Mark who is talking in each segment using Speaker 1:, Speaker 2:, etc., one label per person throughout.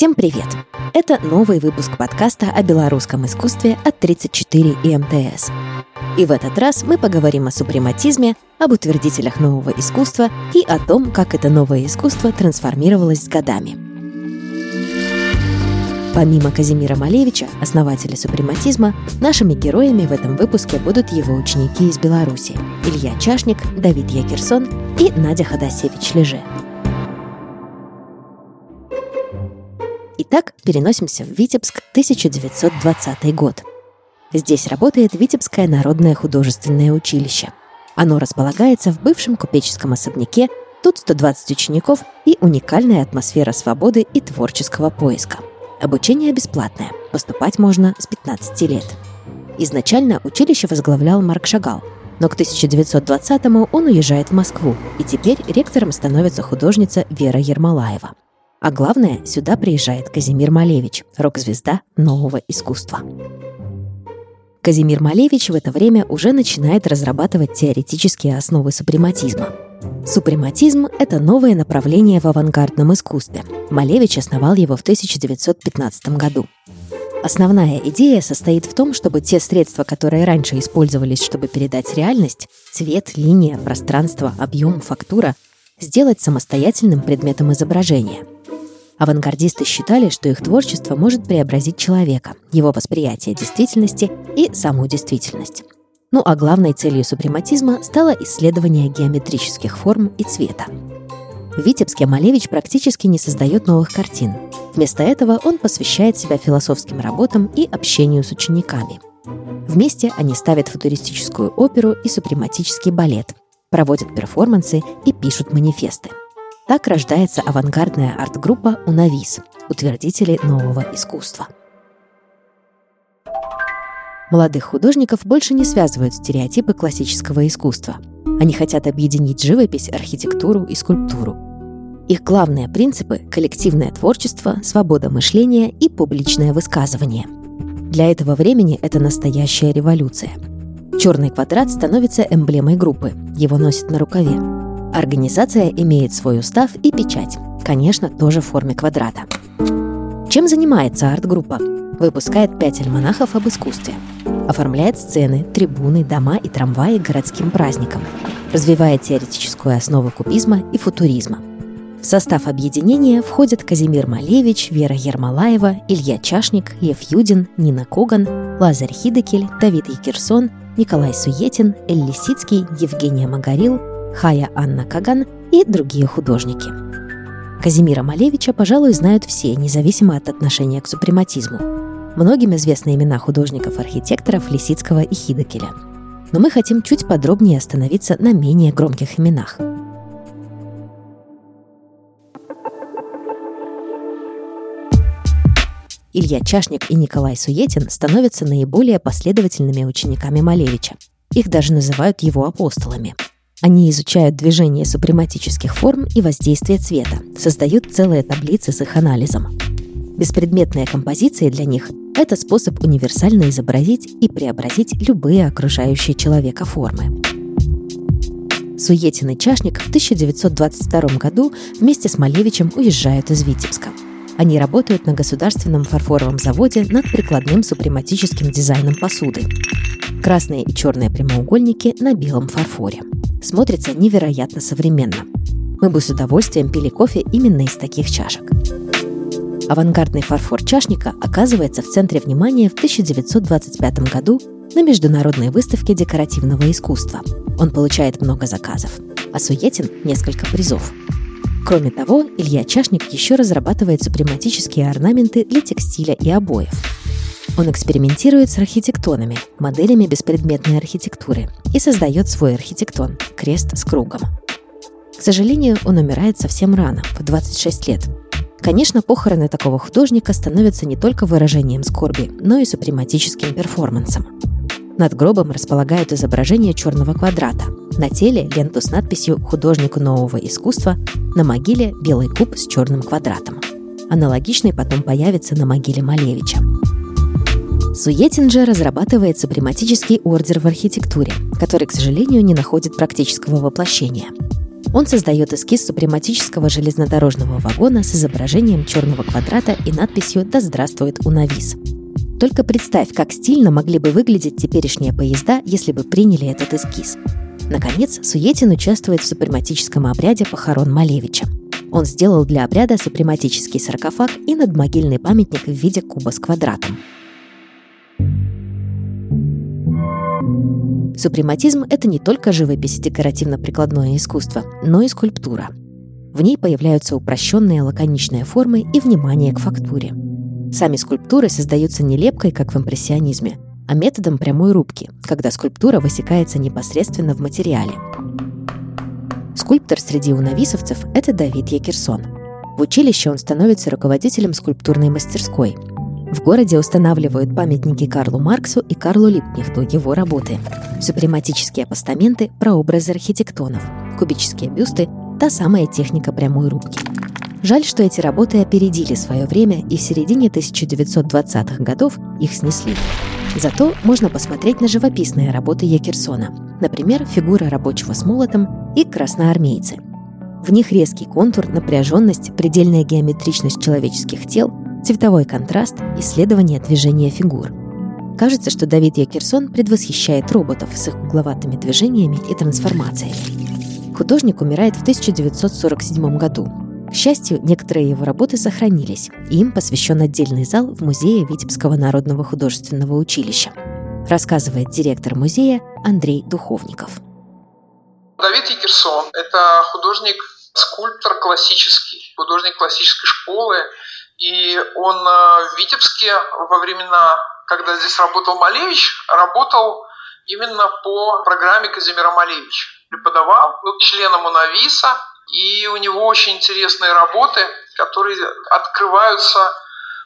Speaker 1: Всем привет! Это новый выпуск подкаста о белорусском искусстве от 34 и МТС. И в этот раз мы поговорим о супрематизме, об утвердителях нового искусства и о том, как это новое искусство трансформировалось с годами. Помимо Казимира Малевича, основателя супрематизма, нашими героями в этом выпуске будут его ученики из Беларуси – Илья Чашник, Давид Якерсон и Надя Ходосевич-Леже – Итак, переносимся в Витебск, 1920 год. Здесь работает Витебское народное художественное училище. Оно располагается в бывшем купеческом особняке, тут 120 учеников и уникальная атмосфера свободы и творческого поиска. Обучение бесплатное, поступать можно с 15 лет. Изначально училище возглавлял Марк Шагал, но к 1920-му он уезжает в Москву, и теперь ректором становится художница Вера Ермолаева – а главное, сюда приезжает Казимир Малевич, рок-звезда нового искусства. Казимир Малевич в это время уже начинает разрабатывать теоретические основы супрематизма. Супрематизм – это новое направление в авангардном искусстве. Малевич основал его в 1915 году. Основная идея состоит в том, чтобы те средства, которые раньше использовались, чтобы передать реальность – цвет, линия, пространство, объем, фактура – сделать самостоятельным предметом изображения – Авангардисты считали, что их творчество может преобразить человека, его восприятие действительности и саму действительность. Ну а главной целью супрематизма стало исследование геометрических форм и цвета. В Витебске Малевич практически не создает новых картин. Вместо этого он посвящает себя философским работам и общению с учениками. Вместе они ставят футуристическую оперу и супрематический балет, проводят перформансы и пишут манифесты. Так рождается авангардная арт-группа «Унавис» – утвердители нового искусства. Молодых художников больше не связывают стереотипы классического искусства. Они хотят объединить живопись, архитектуру и скульптуру. Их главные принципы – коллективное творчество, свобода мышления и публичное высказывание. Для этого времени это настоящая революция. Черный квадрат становится эмблемой группы, его носят на рукаве – Организация имеет свой устав и печать, конечно, тоже в форме квадрата. Чем занимается арт-группа? Выпускает пять альманахов об искусстве. Оформляет сцены, трибуны, дома и трамваи городским праздникам. Развивает теоретическую основу кубизма и футуризма. В состав объединения входят Казимир Малевич, Вера Ермолаева, Илья Чашник, Лев Юдин, Нина Коган, Лазарь Хидекель, Давид Якерсон, Николай Суетин, Эль Лисицкий, Евгения Магарил, Хая Анна Каган и другие художники. Казимира Малевича, пожалуй, знают все, независимо от отношения к супрематизму. Многим известны имена художников-архитекторов Лисицкого и Хидекеля. Но мы хотим чуть подробнее остановиться на менее громких именах. Илья Чашник и Николай Суетин становятся наиболее последовательными учениками Малевича. Их даже называют его апостолами – они изучают движение супрематических форм и воздействие цвета, создают целые таблицы с их анализом. Беспредметные композиции для них – это способ универсально изобразить и преобразить любые окружающие человека формы. Суетин и Чашник в 1922 году вместе с Малевичем уезжают из Витебска. Они работают на государственном фарфоровом заводе над прикладным супрематическим дизайном посуды. Красные и черные прямоугольники на белом фарфоре – смотрится невероятно современно. Мы бы с удовольствием пили кофе именно из таких чашек. Авангардный фарфор чашника оказывается в центре внимания в 1925 году на международной выставке декоративного искусства. Он получает много заказов, а Суетин – несколько призов. Кроме того, Илья Чашник еще разрабатывает супрематические орнаменты для текстиля и обоев – он экспериментирует с архитектонами, моделями беспредметной архитектуры и создает свой архитектон – крест с кругом. К сожалению, он умирает совсем рано, в 26 лет. Конечно, похороны такого художника становятся не только выражением скорби, но и супрематическим перформансом. Над гробом располагают изображение черного квадрата. На теле – ленту с надписью «Художнику нового искусства», на могиле – белый куб с черным квадратом. Аналогичный потом появится на могиле Малевича. Суетин же разрабатывает супрематический ордер в архитектуре, который, к сожалению, не находит практического воплощения. Он создает эскиз супрематического железнодорожного вагона с изображением черного квадрата и надписью «Да здравствует Унавис». Только представь, как стильно могли бы выглядеть теперешние поезда, если бы приняли этот эскиз. Наконец, Суетин участвует в супрематическом обряде похорон Малевича. Он сделал для обряда супрематический саркофаг и надмогильный памятник в виде куба с квадратом. Супрематизм — это не только живопись и декоративно-прикладное искусство, но и скульптура. В ней появляются упрощенные лаконичные формы и внимание к фактуре. Сами скульптуры создаются не лепкой, как в импрессионизме, а методом прямой рубки, когда скульптура высекается непосредственно в материале. Скульптор среди унависовцев – это Давид Якерсон. В училище он становится руководителем скульптурной мастерской. В городе устанавливают памятники Карлу Марксу и Карлу Липкнехту его работы. Супрематические постаменты, прообразы архитектонов, кубические бюсты – та самая техника прямой рубки. Жаль, что эти работы опередили свое время, и в середине 1920-х годов их снесли. Зато можно посмотреть на живописные работы Якерсона, например, фигура рабочего с молотом и красноармейцы. В них резкий контур, напряженность, предельная геометричность человеческих тел, цветовой контраст, исследование движения фигур. Кажется, что Давид Якерсон предвосхищает роботов с их угловатыми движениями и трансформациями. Художник умирает в 1947 году, к счастью, некоторые его работы сохранились, им посвящен отдельный зал в Музее Витебского народного художественного училища, рассказывает директор музея Андрей Духовников.
Speaker 2: Давид Якерсон – это художник-скульптор классический, художник классической школы, и он э, в Витебске во времена, когда здесь работал Малевич, работал именно по программе Казимира Малевича. Преподавал, был членом УНАВИСа, и у него очень интересные работы, которые открываются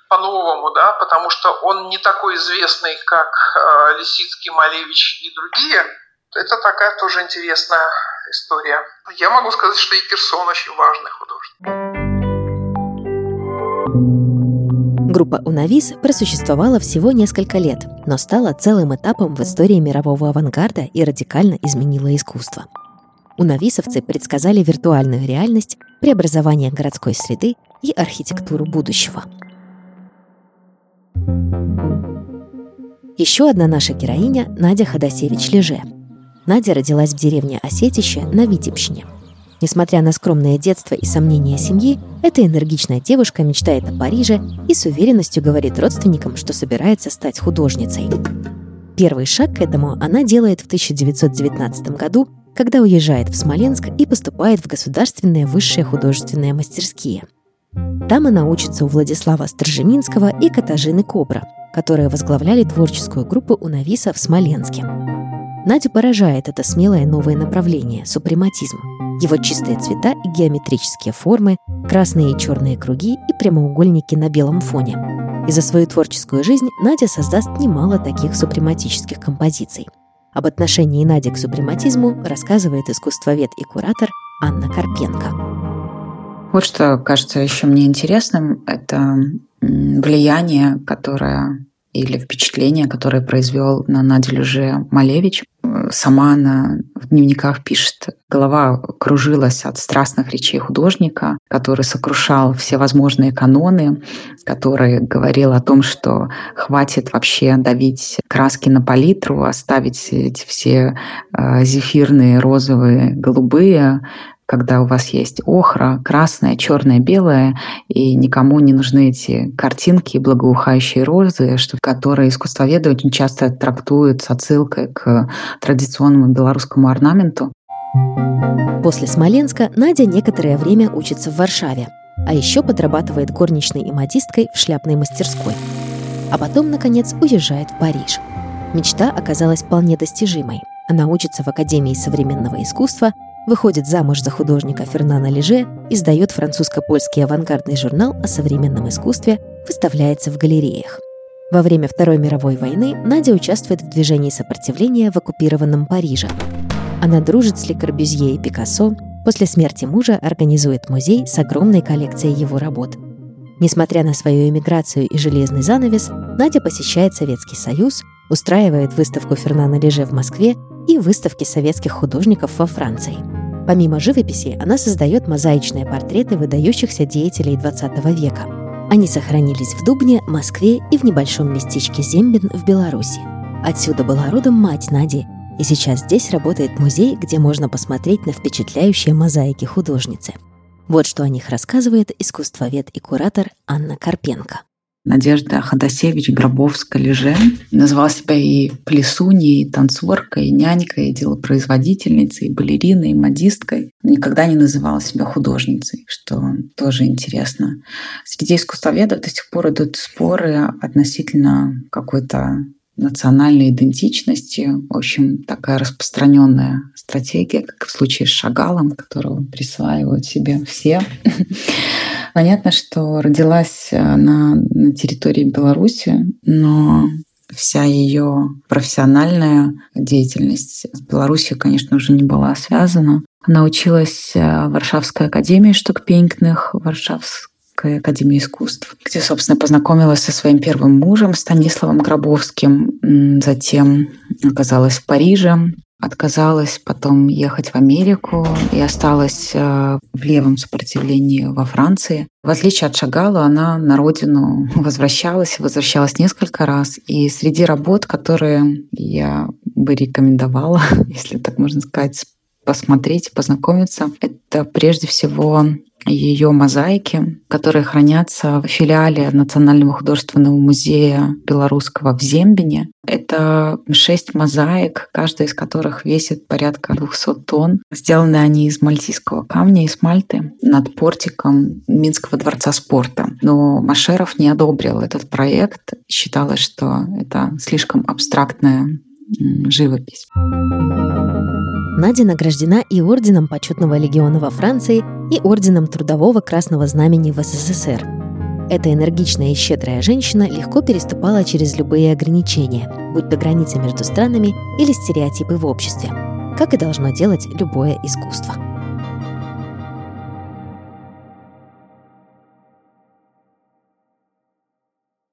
Speaker 2: по-новому, да, потому что он не такой известный, как э, Лисицкий, Малевич и другие. Это такая тоже интересная история. Я могу сказать, что и Кирсон очень важный художник.
Speaker 1: Группа «Унавис» просуществовала всего несколько лет, но стала целым этапом в истории мирового авангарда и радикально изменила искусство – Унависовцы предсказали виртуальную реальность, преобразование городской среды и архитектуру будущего. Еще одна наша героиня – Надя Ходосевич-Леже. Надя родилась в деревне Осетище на Витебщине. Несмотря на скромное детство и сомнения семьи, эта энергичная девушка мечтает о Париже и с уверенностью говорит родственникам, что собирается стать художницей. Первый шаг к этому она делает в 1919 году когда уезжает в Смоленск и поступает в государственные высшие художественные мастерские. Там она учится у Владислава Сторжеминского и Катажины Кобра, которые возглавляли творческую группу у Нависа в Смоленске. Надю поражает это смелое новое направление – супрематизм. Его чистые цвета и геометрические формы, красные и черные круги и прямоугольники на белом фоне. И за свою творческую жизнь Надя создаст немало таких супрематических композиций – об отношении Нади к супрематизму рассказывает искусствовед и куратор Анна Карпенко.
Speaker 3: Вот что кажется еще мне интересным, это влияние, которое или впечатление, которое произвел на Надю Люже Малевич. Сама она в дневниках пишет, голова кружилась от страстных речей художника, который сокрушал все возможные каноны, который говорил о том, что хватит вообще давить краски на палитру, оставить эти все э, зефирные, розовые, голубые, когда у вас есть охра, красная, черная, белая, и никому не нужны эти картинки, благоухающие розы, что, которые искусствоведы очень часто трактуют с отсылкой к традиционному белорусскому орнаменту.
Speaker 1: После Смоленска Надя некоторое время учится в Варшаве, а еще подрабатывает горничной и модисткой в шляпной мастерской. А потом, наконец, уезжает в Париж. Мечта оказалась вполне достижимой. Она учится в Академии современного искусства выходит замуж за художника Фернана Леже, издает французско-польский авангардный журнал о современном искусстве, выставляется в галереях. Во время Второй мировой войны Надя участвует в движении сопротивления в оккупированном Париже. Она дружит с Ле Корбюзье и Пикассо, после смерти мужа организует музей с огромной коллекцией его работ. Несмотря на свою эмиграцию и железный занавес, Надя посещает Советский Союз, устраивает выставку Фернана Леже в Москве и выставки советских художников во Франции. Помимо живописи, она создает мозаичные портреты выдающихся деятелей XX века. Они сохранились в Дубне, Москве и в небольшом местечке Зембин в Беларуси. Отсюда была родом мать Нади, и сейчас здесь работает музей, где можно посмотреть на впечатляющие мозаики художницы. Вот что о них рассказывает искусствовед и куратор Анна Карпенко.
Speaker 3: Надежда Ходосевич Гробовская-Леже называла себя и плесуней, и танцоркой, и нянькой, и делопроизводительницей, и балериной, и модисткой. Никогда не называла себя художницей, что тоже интересно. Среди искусствоведов до сих пор идут споры относительно какой-то национальной идентичности. В общем, такая распространенная стратегия, как в случае с Шагалом, которого присваивают себе все. Понятно, что родилась она на территории Беларуси, но вся ее профессиональная деятельность с Беларусью, конечно, уже не была связана. Она училась в Варшавской академии штукпенькных, Варшавской академии искусств, где, собственно, познакомилась со своим первым мужем Станиславом Гробовским, затем оказалась в Париже, отказалась потом ехать в Америку и осталась э, в левом сопротивлении во Франции. В отличие от Шагала, она на родину возвращалась, возвращалась несколько раз. И среди работ, которые я бы рекомендовала, если так можно сказать, посмотреть, познакомиться, это прежде всего ее мозаики, которые хранятся в филиале Национального художественного музея белорусского в Зембине. Это шесть мозаик, каждая из которых весит порядка 200 тонн. Сделаны они из мальтийского камня и смальты над портиком Минского дворца спорта. Но Машеров не одобрил этот проект. Считалось, что это слишком абстрактная живопись.
Speaker 1: Надя награждена и Орденом Почетного легиона во Франции, и Орденом Трудового Красного Знамени в СССР. Эта энергичная и щедрая женщина легко переступала через любые ограничения, будь то границы между странами или стереотипы в обществе, как и должно делать любое искусство.